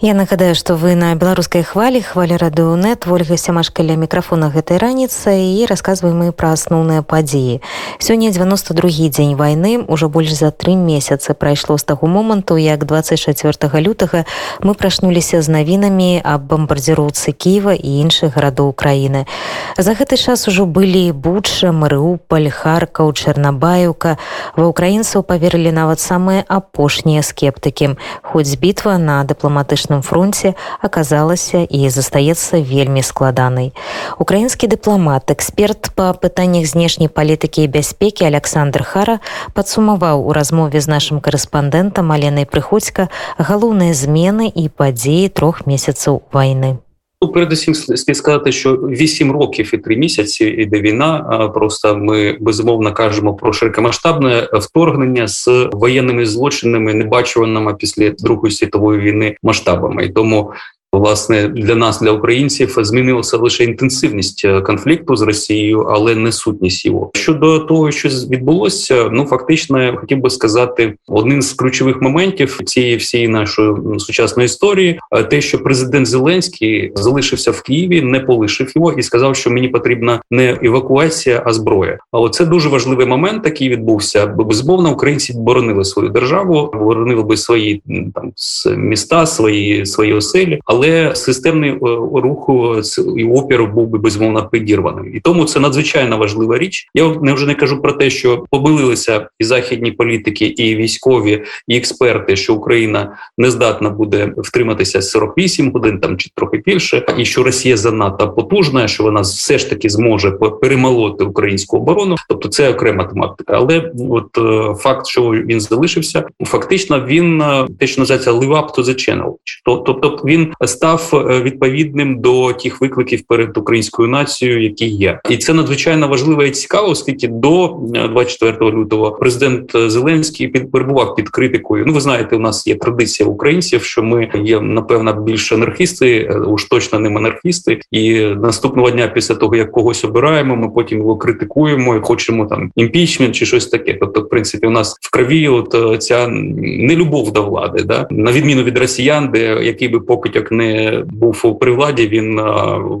Я нагадаю што вы на беларускай хвалі хвалі радыонет ольга сямашка ля мікрафона гэтай раніцы і расказваем мы пра асноўныя падзеі сёння 92 дзень вайны ўжо больш за тры месяцы прайшло з таго моманту як 24 лютага мы прачнуліся з навінамі аб бамбардзіроўцы кіева і іншых гарадоў краіны за гэты час ужо былі буча марыуполь харкаў чарнабаюка ва украінцаў паверылі нават самыя апошнія скептыкі хоць бітва на дыпламатычным паўночным фронте аказалася і застаецца вельмі складанай. Украінскі дыпламат, эксперт па пытаннях знешняй палітыкі і бяспекі Александр Хара падсумаваў у размове з нашым карэспандэнтам Аленай Прыходзька галоўныя змены і падзеі трох месяцаў вайны. Ну, передусім слід сказати, що 8 років і 3 місяці іде війна. Просто ми безумовно кажемо про широкомасштабне вторгнення з воєнними злочинами, небачуваними після Другої світової війни масштабами. І тому Власне, для нас, для українців, змінилася лише інтенсивність е, конфлікту з Росією, але не сутність його щодо того, що відбулося. Ну фактично, хотів би сказати, один з ключових моментів цієї всієї нашої сучасної історії, е, те, що президент Зеленський залишився в Києві, не полишив його і сказав, що мені потрібна не евакуація, а зброя. А це дуже важливий момент, який відбувся. Бо безумовно, українці боронили свою державу, боронили би свої там міста, свої свої оселі але системний е, руху і опір був би безумовно підірваним. І тому це надзвичайно важлива річ. Я не вже не кажу про те, що помилилися і західні політики, і військові, і експерти, що Україна не здатна буде втриматися 48 годин там чи трохи більше, і що Росія занадто потужна, що вона все ж таки зможе перемолоти українську оборону. Тобто це окрема тематика. Але от е, факт, що він залишився, фактично він е, те, що називається live up to the channel. Тобто він став е, відповідним до тих викликів перед українською нацією, які є, і це надзвичайно важливо і цікаво, оскільки до 24 е, лютого президент Зеленський під перебував під критикою. Ну, ви знаєте, у нас є традиція українців, що ми є напевно більш анархісти, е, уж точно не монархісти. І наступного дня, після того як когось обираємо, ми потім його критикуємо і хочемо там імпічмент чи щось таке. Тобто, в принципі, у нас в крові, от ця нелюбов до влади, да на відміну від росіян, де який би покидьок не був при владі, він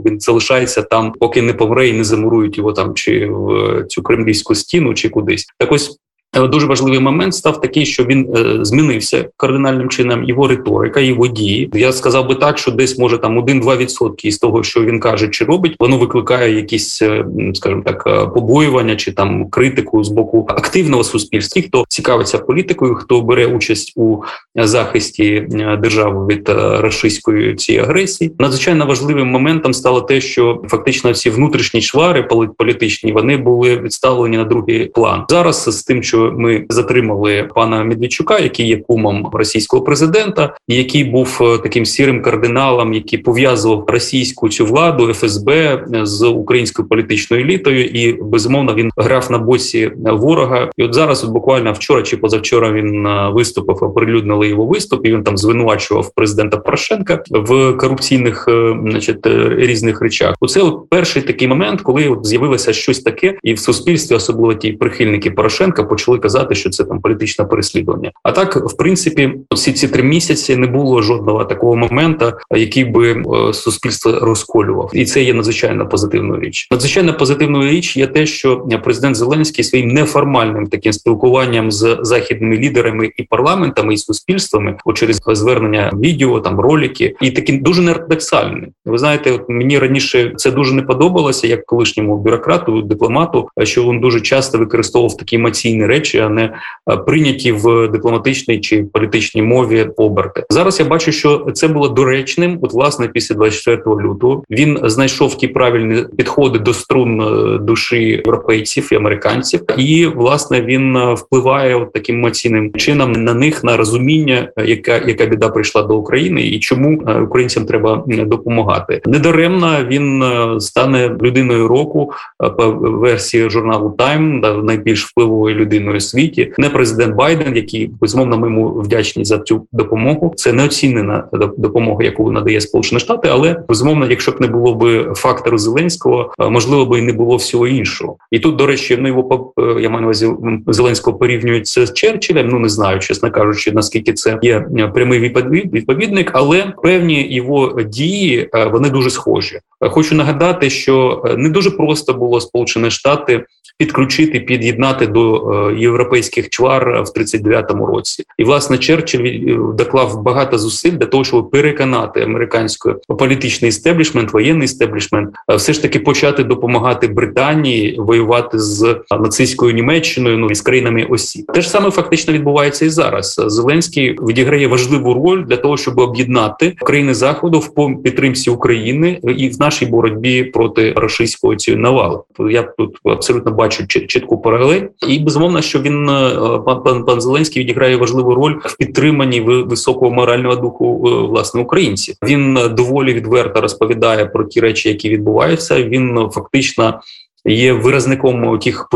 він залишається там, поки не помре і не замурують його там, чи в цю кремлівську стіну, чи кудись. Так ось Дуже важливий момент став такий, що він е, змінився кардинальним чином. Його риторика, його дії. Я сказав би так, що десь може там 1-2% із того, що він каже чи робить, воно викликає якісь, е, скажімо так, е, побоювання чи там критику з боку активного суспільства. Хто цікавиться політикою, хто бере участь у захисті держави від рашистської цієї агресії. Надзвичайно важливим моментом стало те, що фактично ці внутрішні чвари політичні вони були відставлені на другий план зараз з тим, що ми затримали пана Медведчука, який є кумом російського президента, який був е, таким сірим кардиналом, який пов'язував російську цю владу ФСБ е, з українською політичною елітою, і безумовно він грав на боці ворога. І от зараз, от буквально вчора чи позавчора, він е, виступив, оприлюднили його виступ. і Він там звинувачував президента Порошенка в корупційних, значить, різних речах. Оце от перший такий момент, коли от з'явилося щось таке, і в суспільстві, особливо ті прихильники Порошенка, почали почали казати, що це там політичне переслідування. А так, в принципі, всі ці три місяці не було жодного такого моменту, який би е, суспільство розколював, і це є надзвичайно позитивною річ. Надзвичайно позитивною річ є те, що президент Зеленський своїм неформальним таким спілкуванням з західними лідерами і парламентами і суспільствами, от через звернення відео, там ролики, і таким дуже неортодоксальним. Ви знаєте, от мені раніше це дуже не подобалося, як колишньому бюрократу, дипломату, що він дуже часто використовував такі емоційні речі, а не е, прийняті в дипломатичній чи політичній мові оберти. Зараз я бачу, що це було доречним. От власне після 24 лютого він знайшов ті правильні підходи до струн е, душі європейців і американців, і власне він е, впливає от таким емоційним чином на них на розуміння, яка яка біда прийшла до України, і чому українцям треба допомагати. Недаремно він стане людиною року по версії журналу Тайм найбільш впливової людини країною світі, не президент Байден, який безумовно ми йому вдячні за цю допомогу. Це неоцінена допомога, яку надає Сполучені Штати, але безумовно, якщо б не було би фактору Зеленського, можливо би і не було всього іншого. І тут, до речі, ну його я маю на увазі Зеленського порівнюють з Черчиллем, Ну не знаю, чесно кажучи, наскільки це є прямий відповідник, але певні його дії вони дуже схожі. Хочу нагадати, що не дуже просто було Сполучені Штати підключити, під'єднати до е, європейських чвар в 39-му році. І власне Черчилль е, доклав багато зусиль для того, щоб переконати американський політичний істеблішмент, воєнний істеблішмент, е, все ж таки почати допомагати Британії воювати з нацистською Німеччиною, ну і з країнами осі. Те ж саме фактично відбувається і зараз. Зеленський відіграє важливу роль для того, щоб об'єднати країни заходу в підтримці України і в нашій боротьбі проти рашистського цієї навали. Я тут абсолютно бачу чітку паралель, і безумовно, що він е, пан пан пан Зеленський відіграє важливу роль в підтриманні високого морального духу е, власне українців. Він доволі відверто розповідає про ті речі, які відбуваються. Він фактично є виразником тих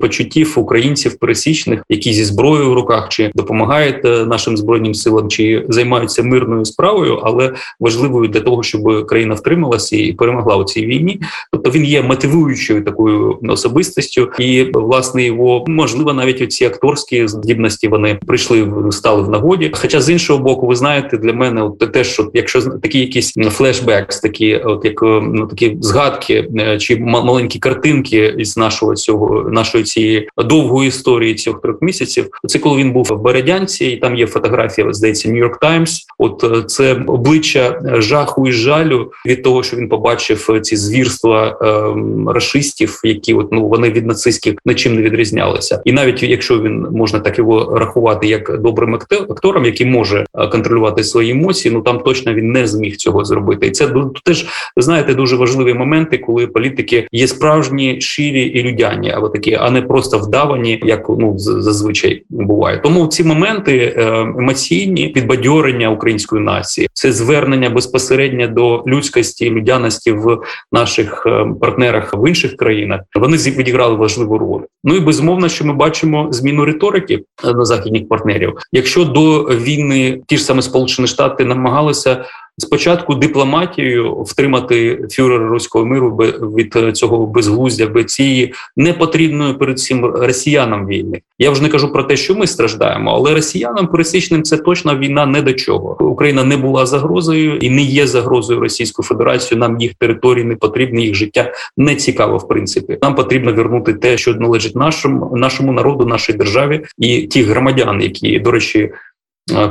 почуттів українців пересічних, які зі зброєю в руках чи допомагають е, нашим збройним силам, чи займаються мирною справою, але важливою для того, щоб країна втрималася і перемогла у цій війні. Тобто він є мотивуючою такою особистістю, і власне його можливо навіть оці акторські здібності вони прийшли стали в нагоді. Хоча з іншого боку, ви знаєте, для мене от те, що якщо такі якісь флешбекс, такі от як ну такі згадки е, чи маленькі картини картинки із нашого цього нашої цієї довгої історії цих трьох місяців. Це коли він був в Бередянці, і там є фотографія, здається, Нью-Йорк Таймс. От е, це обличчя жаху і жалю від того, що він побачив ці звірства е, расистів, які от ну вони від нацистських нічим не відрізнялися, і навіть якщо він можна так його рахувати як добрим актором, який може е, контролювати свої емоції, ну там точно він не зміг цього зробити. І це теж знаєте дуже важливі моменти, коли політики є справжні справжні ширі і людяні, або такі, а не просто вдавані, як ну зазвичай буває. Тому ці моменти е, емоційні підбадьорення української нації, це звернення безпосередньо до людськості, людяності в наших е, партнерах в інших країнах. Вони відіграли важливу роль. Ну і безумовно, що ми бачимо зміну риторики е, на західних партнерів. Якщо до війни ті ж саме Сполучені Штати намагалися спочатку дипломатією втримати фюрера руського миру від цього безглуздя, без цієї непотрібної перед цим росіянам війни. Я вже не кажу про те, що ми страждаємо, але росіянам пересічним це точно війна не до чого. Україна не була загрозою і не є загрозою Російської Федерації. Нам їх території не потрібні, їх життя не цікаво. В принципі, нам потрібно вернути те, що належить нашому нашому народу, нашій державі і тих громадян, які до речі Е,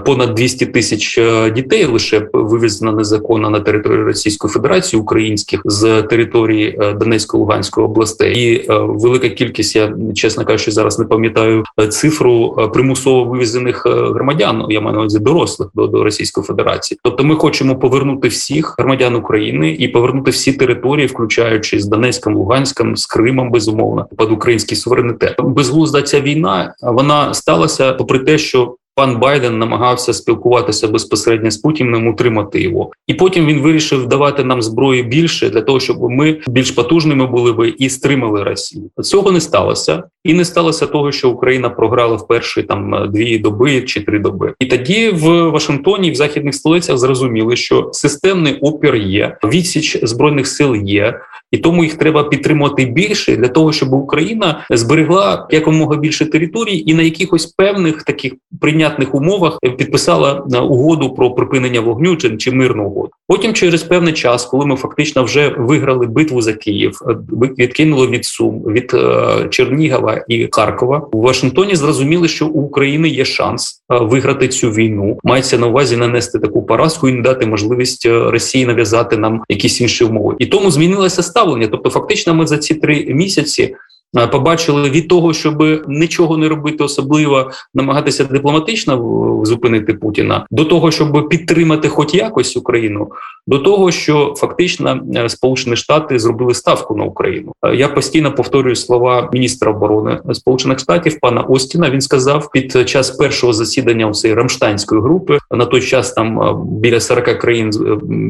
понад 200 тисяч е, дітей лише вивезено незаконно на територію Російської Федерації українських з території е, Донецької Луганської областей, і велика кількість я чесно кажучи, зараз не пам'ятаю цифру примусово вивезених громадян. Я маю на увазі дорослих до, до Російської Федерації. Тобто, ми хочемо повернути всіх громадян України і повернути всі території, включаючи з Донецьком, Луганськом, з Кримом, безумовно, під український суверенітет. Безглузда ця війна вона сталася попри те, що Пан Байден намагався спілкуватися безпосередньо з Путіним, утримати його, і потім він вирішив давати нам зброї більше для того, щоб ми більш потужними були би і стримали Росію. Цього не сталося, і не сталося того, що Україна програла в перші там дві доби чи три доби. І тоді в Вашингтоні, в західних столицях, зрозуміли, що системний опір є, відсіч збройних сил є і тому їх треба підтримувати більше для того, щоб Україна зберегла якомога більше територій і на якихось певних таких прийнятних умовах підписала е, угоду про припинення вогню чи, чи мирну угоду. Потім, через певний час, коли ми фактично вже виграли битву за Київ, е, відкинули від Сум від е, Чернігова і Харкова у Вашингтоні. Зрозуміли, що у України є шанс виграти цю війну. Мається на увазі нанести таку поразку і не дати можливість Росії нав'язати нам якісь інші умови. І тому змінилася став ставлення. Тобто, фактично, ми за ці три місяці побачили від того, щоб нічого не робити, особливо намагатися дипломатично зупинити Путіна, до того, щоб підтримати, хоч якось Україну, до того, що фактично е, Сполучені Штати зробили ставку на Україну. Е, я постійно повторюю слова міністра оборони Сполучених Штатів пана Остіна. Він сказав під час першого засідання у цієї Рамштайнської групи на той час там біля 40 країн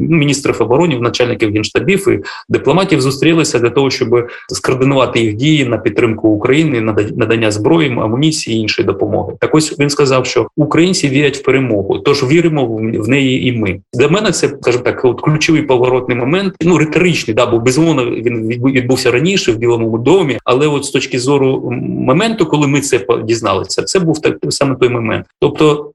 міністрів оборони, начальників генштабів і дипломатів зустрілися для того, щоб скоординувати їх дії на підтримку України, надання зброї, амуніції іншої допомоги. Так ось він сказав, що українці вірять в перемогу, тож віримо в неї, і ми для мене це скажімо так, от ключовий поворотний момент. Ну риторичний, да, бо безумовно він відбувся раніше в Білому домі, але от з точки зору моменту, коли ми це дізналися, це був так саме той момент, тобто.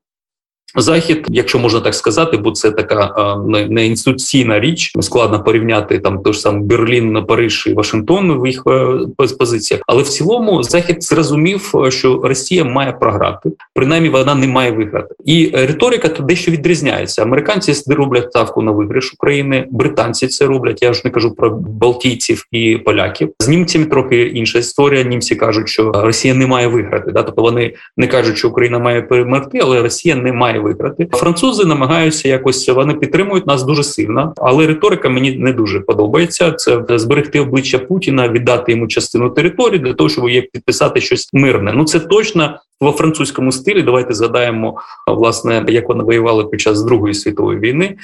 Захід, якщо можна так сказати, бо це така не інституційна річ, складно порівняти там той ж сам Берлін, Париж і Вашингтон в їх е, позиціях. Але в цілому захід зрозумів, що Росія має програти, принаймні вона не має виграти. І риторика то дещо відрізняється. Американці роблять ставку на виграш України, британці це роблять. Я ж не кажу про Балтійців і поляків. З німцями трохи інша історія. Німці кажуть, що Росія не має виграти. Да, тобто вони не кажуть, що Україна має перемогти, але Росія не має виграти. Французи намагаються якось вони підтримують нас дуже сильно, але риторика мені не дуже подобається. Це зберегти обличчя Путіна, віддати йому частину території для того, щоб їх підписати щось мирне. Ну це точно. Во французькому стилі давайте згадаємо власне, як вони воювали під час Другої світової війни.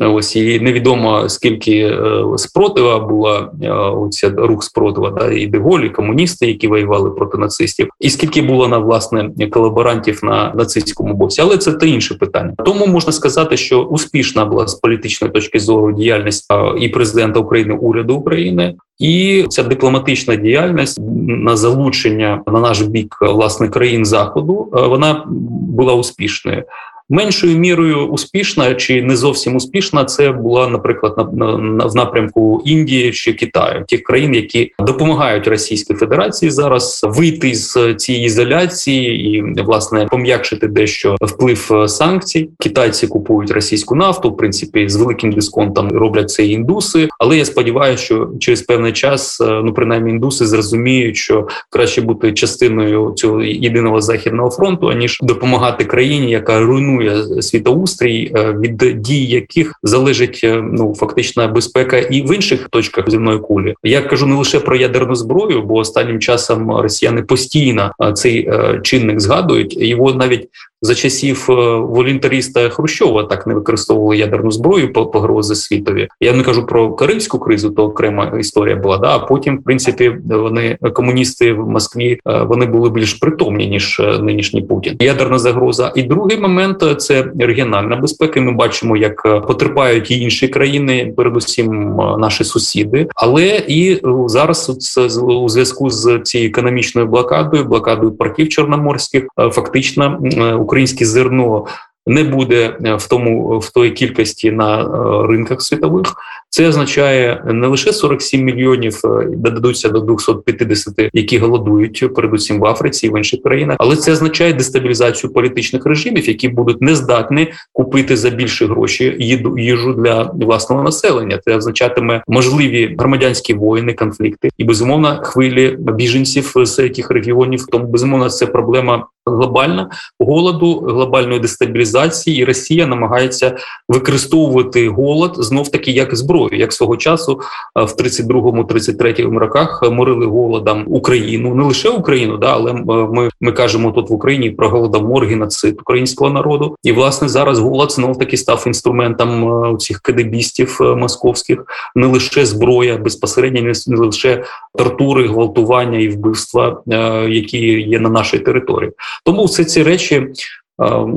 Ось і невідомо скільки е, спротива була е, оця рух спротива, да і Деголі, комуністи, які воювали проти нацистів, і скільки було на власне колаборантів на нацистському боці, але це те інше питання. Тому можна сказати, що успішна була з політичної точки зору діяльність і президента України, уряду України. І ця дипломатична діяльність на залучення на наш бік власне країн заходу е, вона була успішною. Меншою мірою успішна чи не зовсім успішна, це була, наприклад, на, на в напрямку Індії чи Китаю, тих країн, які допомагають Російській Федерації зараз вийти з цієї ізоляції і власне пом'якшити дещо вплив е, санкцій. Китайці купують російську нафту, в принципі, з великим дисконтом роблять це індуси. Але я сподіваюся, що через певний час, е, ну принаймні, індуси зрозуміють, що краще бути частиною цього єдиного західного фронту, аніж допомагати країні, яка руйнує руйнує світоустрій, е, від дій яких залежить е, ну фактична безпека і в інших точках земної кулі. Я кажу не лише про ядерну зброю, бо останнім часом росіяни постійно е, цей чинник згадують його навіть за часів е, волюнтаріста Хрущова так не використовували ядерну зброю по погрози світові. Я не кажу про карибську кризу, то окрема історія була. Да, а потім, в принципі, вони комуністи в Москві е, вони були більш притомні ніж е, нинішній Путін. Ядерна загроза. І другий момент це регіональна безпека. Ми бачимо, як потерпають і інші країни, передусім наші сусіди. Але і зараз це у зв'язку з цією економічною блокадою, блокадою парків чорноморських, фактично українське зерно не буде е, в тому в той кількості на е, ринках світових. Це означає не лише 47 мільйонів е, додадуться до 250, які голодують, передусім в Африці і в інших країнах, але це означає дестабілізацію політичних режимів, які будуть не здатні купити за більше гроші їжу для власного населення. Це означатиме можливі громадянські воїни, конфлікти і безумовно хвилі біженців з цих регіонів. Тому безумовно це проблема глобальна голоду, глобальної дестабілізації, і Росія намагається використовувати голод знов таки як зброю, як свого часу в 32-33 роках морили голодом Україну, не лише Україну, да але ми ми кажемо тут в Україні про голодомор, геноцид українського народу. І власне зараз голод знов таки став інструментом цих кадебістів московських, не лише зброя безпосередньо, не лише тортури, гвалтування і вбивства, які є на нашій території. Тому все ці речі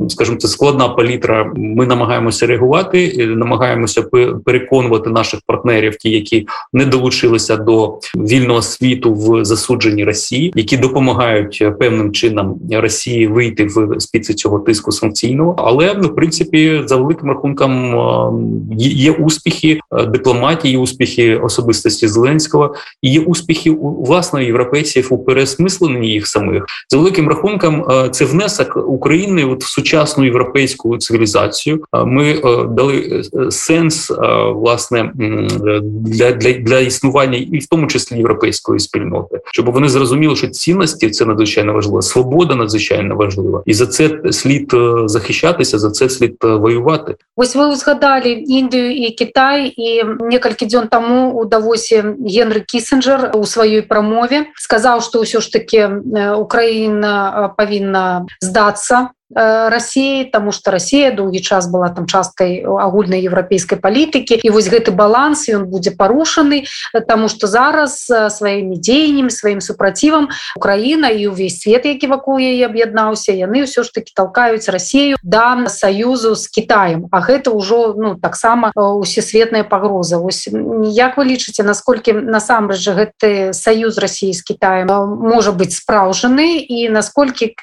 скажімо, це складна палітра. Ми намагаємося реагувати, намагаємося переконувати наших партнерів, ті, які не долучилися до вільного світу в засудженні Росії, які допомагають певним чином Росії вийти в спіці цього тиску санкційного. Але ну, в принципі, за великим рахунком є успіхи дипломатії, успіхи особистості Зеленського, і є успіхи власне європейців у пересмисленні їх самих за великим рахунком. Це внесок України от в сучасну європейську цивілізацію. Ми е, дали е, сенс е, власне для, для, для існування і в тому числі європейської спільноти, щоб вони зрозуміли, що цінності це надзвичайно важливо, свобода надзвичайно важлива, і за це слід захищатися, за це слід воювати. Ось ви згадали Індію і Китай, і некалькі дзён тому у Давосі Генрі Кісінджер у своїй промові сказав, що все ж таки Україна павінна здатися России тому что Россия доўгі час была там часткай агульнай еўрапейскай палітыкі і вось гэты баланс ён будзе парушаны тому что зараз сваімі дзеяннями сваім супрацівам Украіна і увесь свет які вакол яе аб'яднаўся яны ўсё ж таки толкаюць Россию да саюзу с Китаем. А гэта ўжо ну таксама усесветная пагроза ось як вы лічыце насколькі насамрэч гэты саюз России с Китаем можа быть спраўжаны і насколькі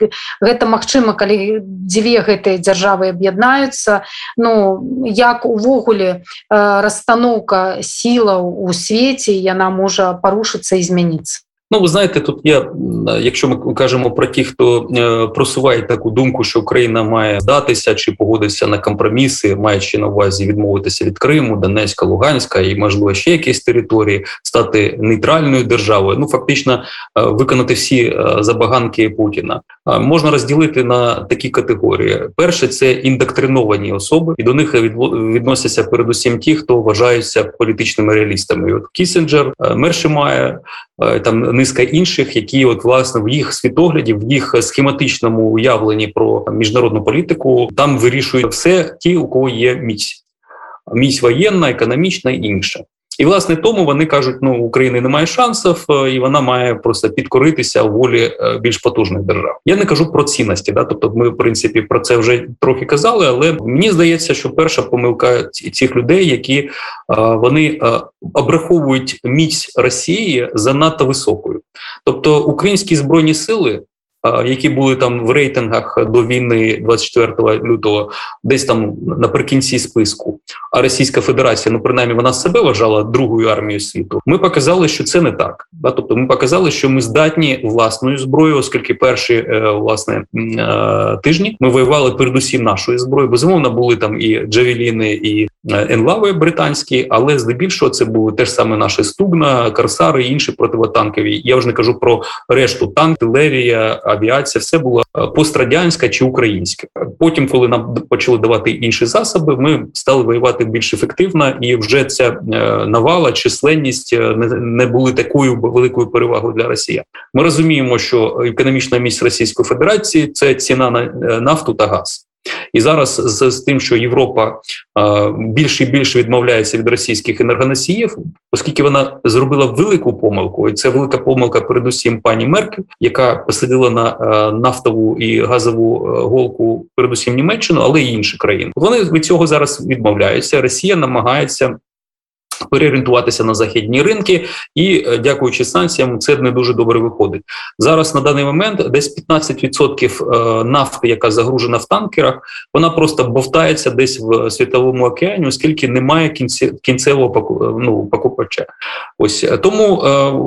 гэта Мачыма калі дзве гэтыя дзяржавы аб'яднаюцца Ну як увогуле расстаноўка сілаў у свеце яна можа парушыцца і змяніцца Ну, ви знаєте, тут є, якщо ми кажемо про ті, хто е, просуває таку думку, що Україна має здатися чи погодитися на компроміси, маючи на увазі відмовитися від Криму, Донецька, Луганська і можливо ще якісь території, стати нейтральною державою. Ну фактично е, виконати всі е, забаганки Путіна можна розділити на такі категорії: перше це індоктриновані особи, і до них відносяться передусім ті, хто вважаються політичними реалістами. От Кісінджер, Мершимає, там низка інших, які от власне в їх світогляді, в їх схематичному уявленні про міжнародну політику там вирішують все ті, у кого є міць. Міць воєнна, економічна і інша. І власне тому вони кажуть: ну України немає шансів, е, і вона має просто підкоритися волі е, більш потужних держав. Я не кажу про цінності, да, тобто, ми в принципі про це вже трохи казали. Але мені здається, що перша помилка цих людей, які е, вони обраховують міць Росії занадто високою, тобто українські збройні сили які були там в рейтингах до війни 24 лютого, десь там наприкінці списку. А Російська Федерація, ну принаймні, вона себе вважала другою армією світу. Ми показали, що це не так. Тобто, ми показали, що ми здатні власною зброєю, оскільки перші е, власне е, тижні ми воювали передусім нашою зброєю. Безумовно, були там і Джавеліни, і е, енлави британські, але здебільшого це були теж саме наші стугна, Корсари і інші противотанкові. Я вже не кажу про решту танк, артилерія, авіація, все було е, пострадянська чи українська. Потім, коли нам почали давати інші засоби, ми стали воювати більш ефективно, і вже ця е, навала, численність е, не були такою великою перевагою для Росії. Ми розуміємо, що економічна місць Російської Федерації це ціна на нафту та газ. І зараз з, з тим, що Європа е, більше і більше відмовляється від російських енергоносіїв, оскільки вона зробила велику помилку, і це велика помилка, передусім пані Меркель, яка посадила на е, нафтову і газову голку, передусім Німеччину, але й інші країни. Вони від цього зараз відмовляються. Росія намагається переорієнтуватися на західні ринки, і е, дякуючи санкціям, це не дуже добре виходить зараз. На даний момент десь 15% е, нафти, яка загружена в танкерах, вона просто бовтається десь в світовому океані, оскільки немає кінцевого ну, покупача. Ось тому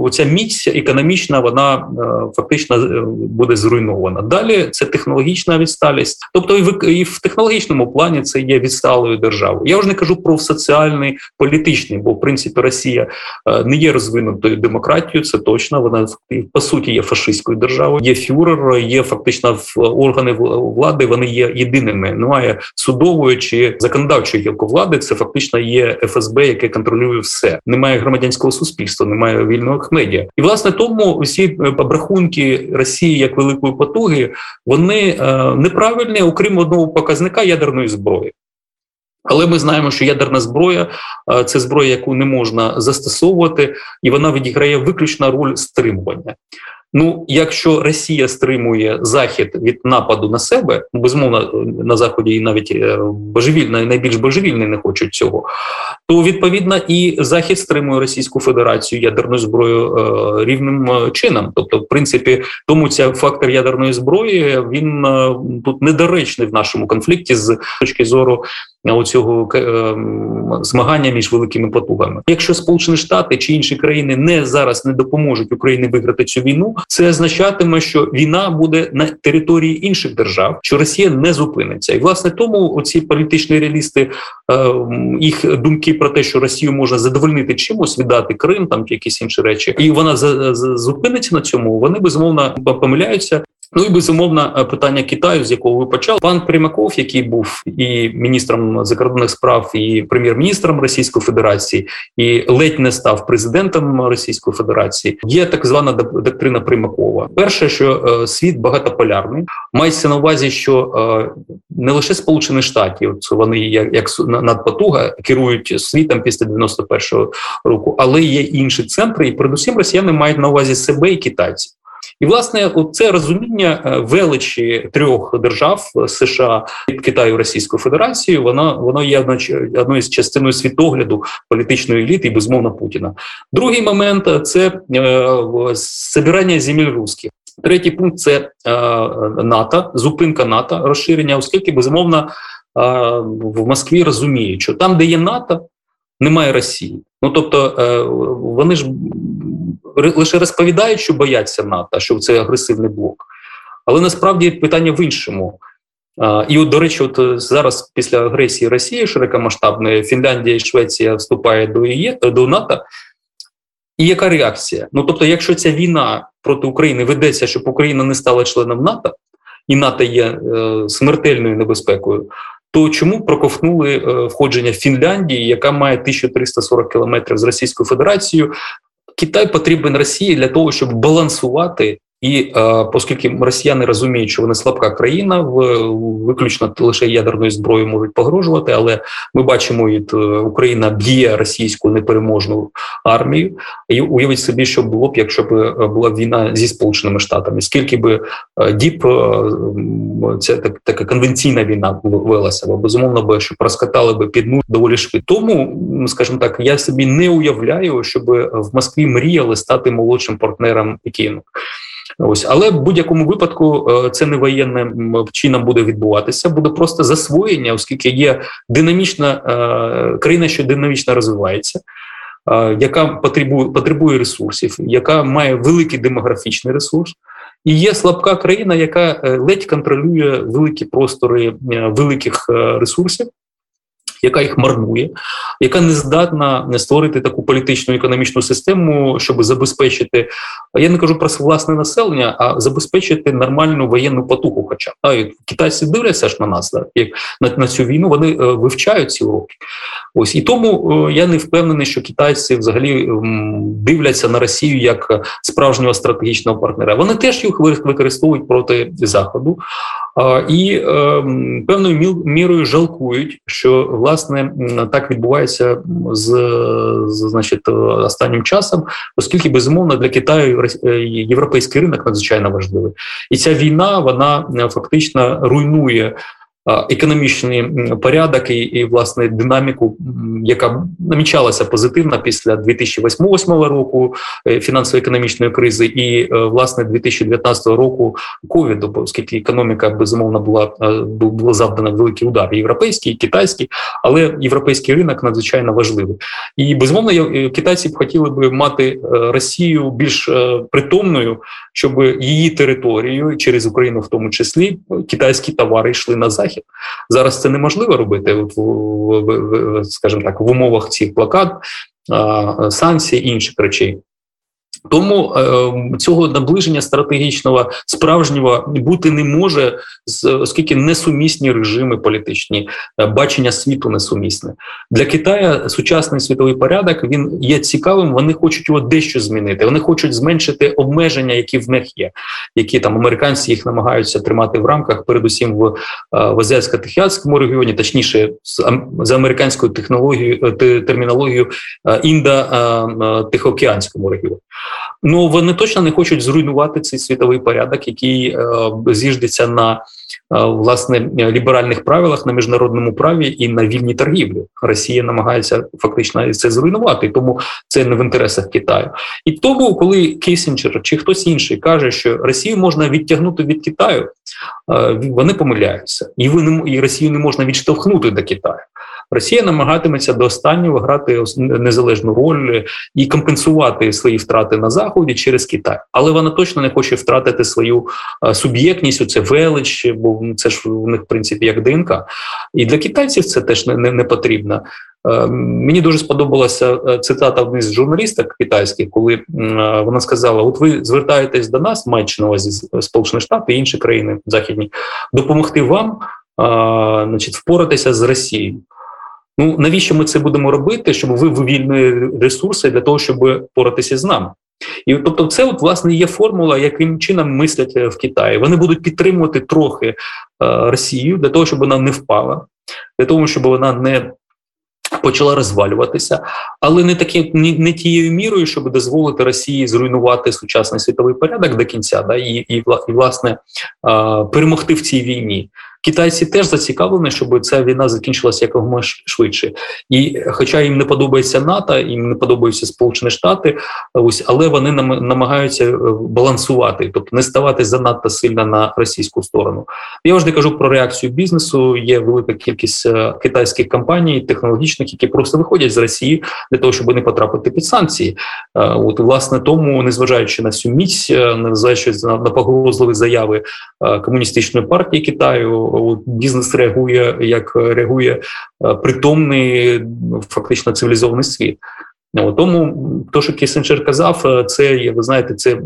е, ця міць економічна, вона фактично буде зруйнована. Далі це технологічна відсталість, тобто і в технологічному плані це є відсталою державою. Я вже не кажу про соціальний політичний бо в принципі Росія е, не є розвинутою демократією. Це точно вона по суті є фашистською державою. Є фюрер, є фактично органи влади. Вони є єдиними. Немає судової чи законодавчої гілки влади. Це фактично є ФСБ, яке контролює все. Немає громадянського суспільства, немає вільного медіа. І власне тому всі обрахунки Росії як великої потуги вони е, неправильні, окрім одного показника ядерної зброї. Але ми знаємо, що ядерна зброя це зброя, яку не можна застосовувати, і вона відіграє виключно роль стримування. Ну, якщо Росія стримує захід від нападу на себе, безумовно на заході і навіть е, божевільно, найбільш божевільні не хочуть цього, то відповідно і захід стримує Російську Федерацію ядерною зброєю е, рівним е, чином. Тобто, в принципі, тому ця фактор ядерної зброї він е, тут недоречний в нашому конфлікті з точки зору оцього е, змагання між великими потугами. Якщо Сполучені Штати чи інші країни не зараз не допоможуть Україні виграти цю війну, це означатиме, що війна буде на території інших держав, що Росія не зупиниться, і власне тому оці політичні реалісти е, їх думки про те, що Росію можна задовольнити чимось, віддати Крим, там якісь інші речі, і вона зупиниться на цьому. Вони безумовно помиляються. Ну і безумовно питання Китаю, з якого ви почали. Пан Примаков, який був і міністром закордонних справ, і прем'єр-міністром Російської Федерації, і ледь не став президентом Російської Федерації. Є так звана доктрина Примакова. Перше, що е, світ багатополярний, мається на увазі, що е, не лише Сполучені Штати, от вони як надпотуга керують світом після 91-го року, але є інші центри, і передусім росіяни мають на увазі себе і китайці. І власне, це розуміння е, величі трьох держав е, США, Китаю, Російської Федерації, воно воно є одною з частиною світогляду політичної еліти і безмовно Путіна. Другий момент це е, збирання земель русських. Третій пункт це НАТО, зупинка НАТО, розширення, оскільки безумовно в Москві розуміють, що там, де є НАТО, немає Росії. Ну тобто вони ж лише розповідають, що бояться НАТО, що це агресивний блок. Але насправді питання в іншому. І, от, до речі, от е, зараз після агресії Росії широкомасштабної Фінляндія і Швеція вступають до ЄС, до НАТО. І яка реакція? Ну тобто, якщо ця війна проти України ведеться, щоб Україна не стала членом НАТО, і НАТО є е, смертельною небезпекою, то чому проковтнули е, входження Фінляндії, яка має 1340 кілометрів з Російською Федерацією, Китай потрібен Росії для того, щоб балансувати. І е, оскільки росіяни розуміють, що вони слабка країна, в виключно лише ядерною зброєю можуть погрожувати, але ми бачимо, від е, Україна б'є російську непереможну армію. І уявіть собі, що було б, якщо б е, була війна зі сполученими штатами, скільки би діб ця так, така конвенційна війна велася, бо безумовно би що розкатали би під нуль доволі швидко. Тому скажімо так, я собі не уявляю, щоб в Москві мріяли стати молодшим партнером Пекіну. Ось, але в будь-якому випадку е, це не воєнним чином буде відбуватися, буде просто засвоєння, оскільки є динамічна е, країна, що динамічно розвивається. Е, яка потребує потребує ресурсів, яка має великий демографічний ресурс, і є слабка країна, яка ледь контролює великі простори великих ресурсів, яка їх марнує, яка не здатна не створити таку політичну економічну систему, щоб забезпечити. Я не кажу про власне населення, а забезпечити нормальну воєнну потугу. Хоча а китайці дивляться ж на нас, да, як на, на цю війну вони е, вивчають ці уроки. Ось і тому е, я не впевнений, що китайці взагалі дивляться на Росію як справжнього стратегічного партнера. Вони теж їх використовують проти заходу і е, певною мірою жалкують, що власне так відбувається з, з значить останнім часом, оскільки безумовно для Китаю е, європейський ринок надзвичайно важливий, і ця війна вона фактично руйнує економічний порядок і, і власне динаміку, яка намічалася позитивно після 2008 року е, фінансово-економічної кризи, і е, власне 2019 року ковіду, оскільки економіка безумовно була е, було завдано великий удар європейський, китайський, але європейський ринок надзвичайно важливий. І безумовно, китайці б хотіли би мати Росію більш притомною, щоб її територію через Україну, в тому числі, китайські товари йшли на захід захід. Зараз це неможливо робити, в, скажімо так, в умовах цих блокад, санкцій і інших речей. Тому е, цього наближення стратегічного справжнього бути не може, оскільки несумісні режими політичні, е, бачення світу несумісне для Китая. Сучасний світовий порядок він є цікавим. Вони хочуть його дещо змінити. Вони хочуть зменшити обмеження, які в них є, які там американці їх намагаються тримати в рамках, передусім в, е, в азіатсько-тихоокеанському регіоні, точніше, за американською технологією е, термінологією індо-тихоокеанському регіоні. Ну вони точно не хочуть зруйнувати цей світовий порядок, який е, зіждеться на е, власне ліберальних правилах на міжнародному праві і на вільній торгівлі. Росія намагається фактично це зруйнувати, тому це не в інтересах Китаю. І тому, коли Кісінджер чи хтось інший каже, що Росію можна відтягнути від Китаю, е, вони помиляються, і ви не і Росію не можна відштовхнути до Китаю. Росія намагатиметься до останнього грати незалежну роль і компенсувати свої втрати на заході через Китай, але вона точно не хоче втратити свою суб'єктність. Оце велич, бо це ж в них в принципі як ДНК. І для китайців це теж не, не, не потрібно. Е, мені дуже сподобалася е, цитата однієї з журналісток китайських, коли е, вона сказала: От ви звертаєтесь до нас, маючи на увазі Сполучені Штати і інші країни західні, допомогти вам значить, впоратися з Росією. Ну навіщо ми це будемо робити? Щоб ви вивільнили ресурси для того, щоб поратися з нами? І тобто, це от власне є формула, яким чином мислять в Китаї. Вони будуть підтримувати трохи Росію для того, щоб вона не впала, для того, щоб вона не почала розвалюватися, але не такі не, не тією мірою, щоб дозволити Росії зруйнувати сучасний світовий порядок до кінця, да і і, і власне перемогти в цій війні. Китайці теж зацікавлені, щоб ця війна закінчилася якомога швидше. І, хоча їм не подобається НАТО, їм не подобаються Сполучені Штати, ось але вони намагаються е, балансувати, тобто не ставати занадто сильно на російську сторону. Я завжди кажу про реакцію бізнесу. Є велика кількість е, китайських компаній, технологічних, які просто виходять з Росії для того, щоб не потрапити під санкції. Е, от власне тому, незважаючи на цю міць, незважаючи на погрозливі заяви комуністичної партії Китаю бізнес реагує як реагує е, притомний, фактично цивілізований світ. Тому то, що Кісенджер казав, е, це ви знаєте, це е,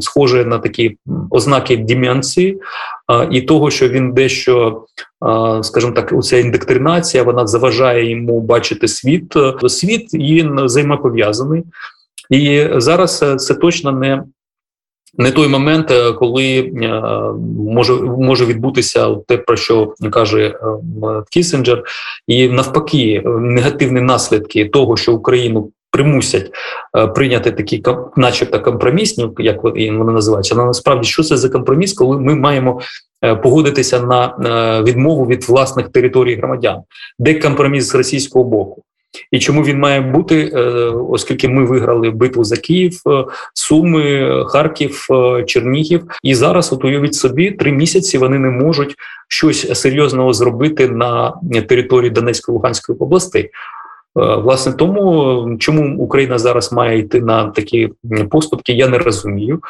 схоже на такі ознаки деменції і того, що він дещо, скажімо так, оця індоктринація вона заважає йому бачити світ. Світ він взаємопов'язаний, і зараз це точно не не той момент, е, коли е, може може відбутися те, про що каже е, Кісінджер, і навпаки, негативні наслідки того, що Україну примусять прийняти такі начебто компромісні, як вони називаються. Але насправді що це за компроміс, коли ми маємо погодитися на відмову від власних територій громадян, де компроміс з російського боку. І чому він має бути, е, оскільки ми виграли битву за Київ, е, Суми, Харків, е, Чернігів, і зараз от уявіть собі три місяці вони не можуть щось серйозного зробити на території Донецької Луганської областей. Власне, тому чому Україна зараз має йти на такі поступки, я не розумію.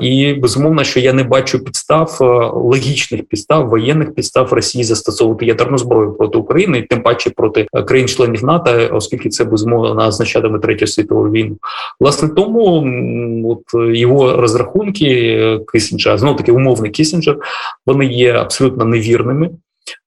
І безумовно, що я не бачу підстав логічних підстав, воєнних підстав Росії застосовувати ядерну зброю проти України, і тим паче проти країн-членів НАТО, оскільки це безумовно означатиме третю світову війну. Власне, тому от його розрахунки Кисінджера, знову таки умовний Кисінджер, вони є абсолютно невірними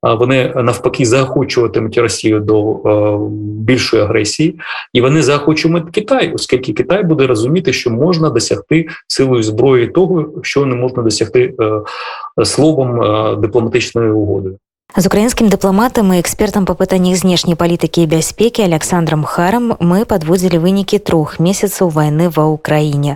вони навпаки заохочуватимуть Росію до е, більшої агресії, і вони заохочуватимуть Китай, оскільки Китай буде розуміти, що можна досягти силою зброї того, що не можна досягти е, словом е, дипломатичної угоди. З украінскім дыпламатам і экспертам па пытаннях знешняй палітыкі і бяспекі Александром Харам мы падводзілі вынікі трох месяцаў вайны ва ўкраіне.